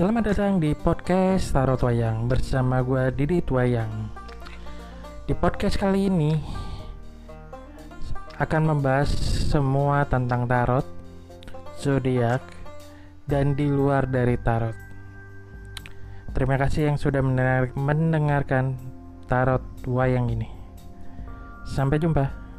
Selamat datang di podcast Tarot Wayang bersama gue Didi Wayang. Di podcast kali ini akan membahas semua tentang tarot, zodiak, dan di luar dari tarot. Terima kasih yang sudah mendengarkan tarot wayang ini. Sampai jumpa.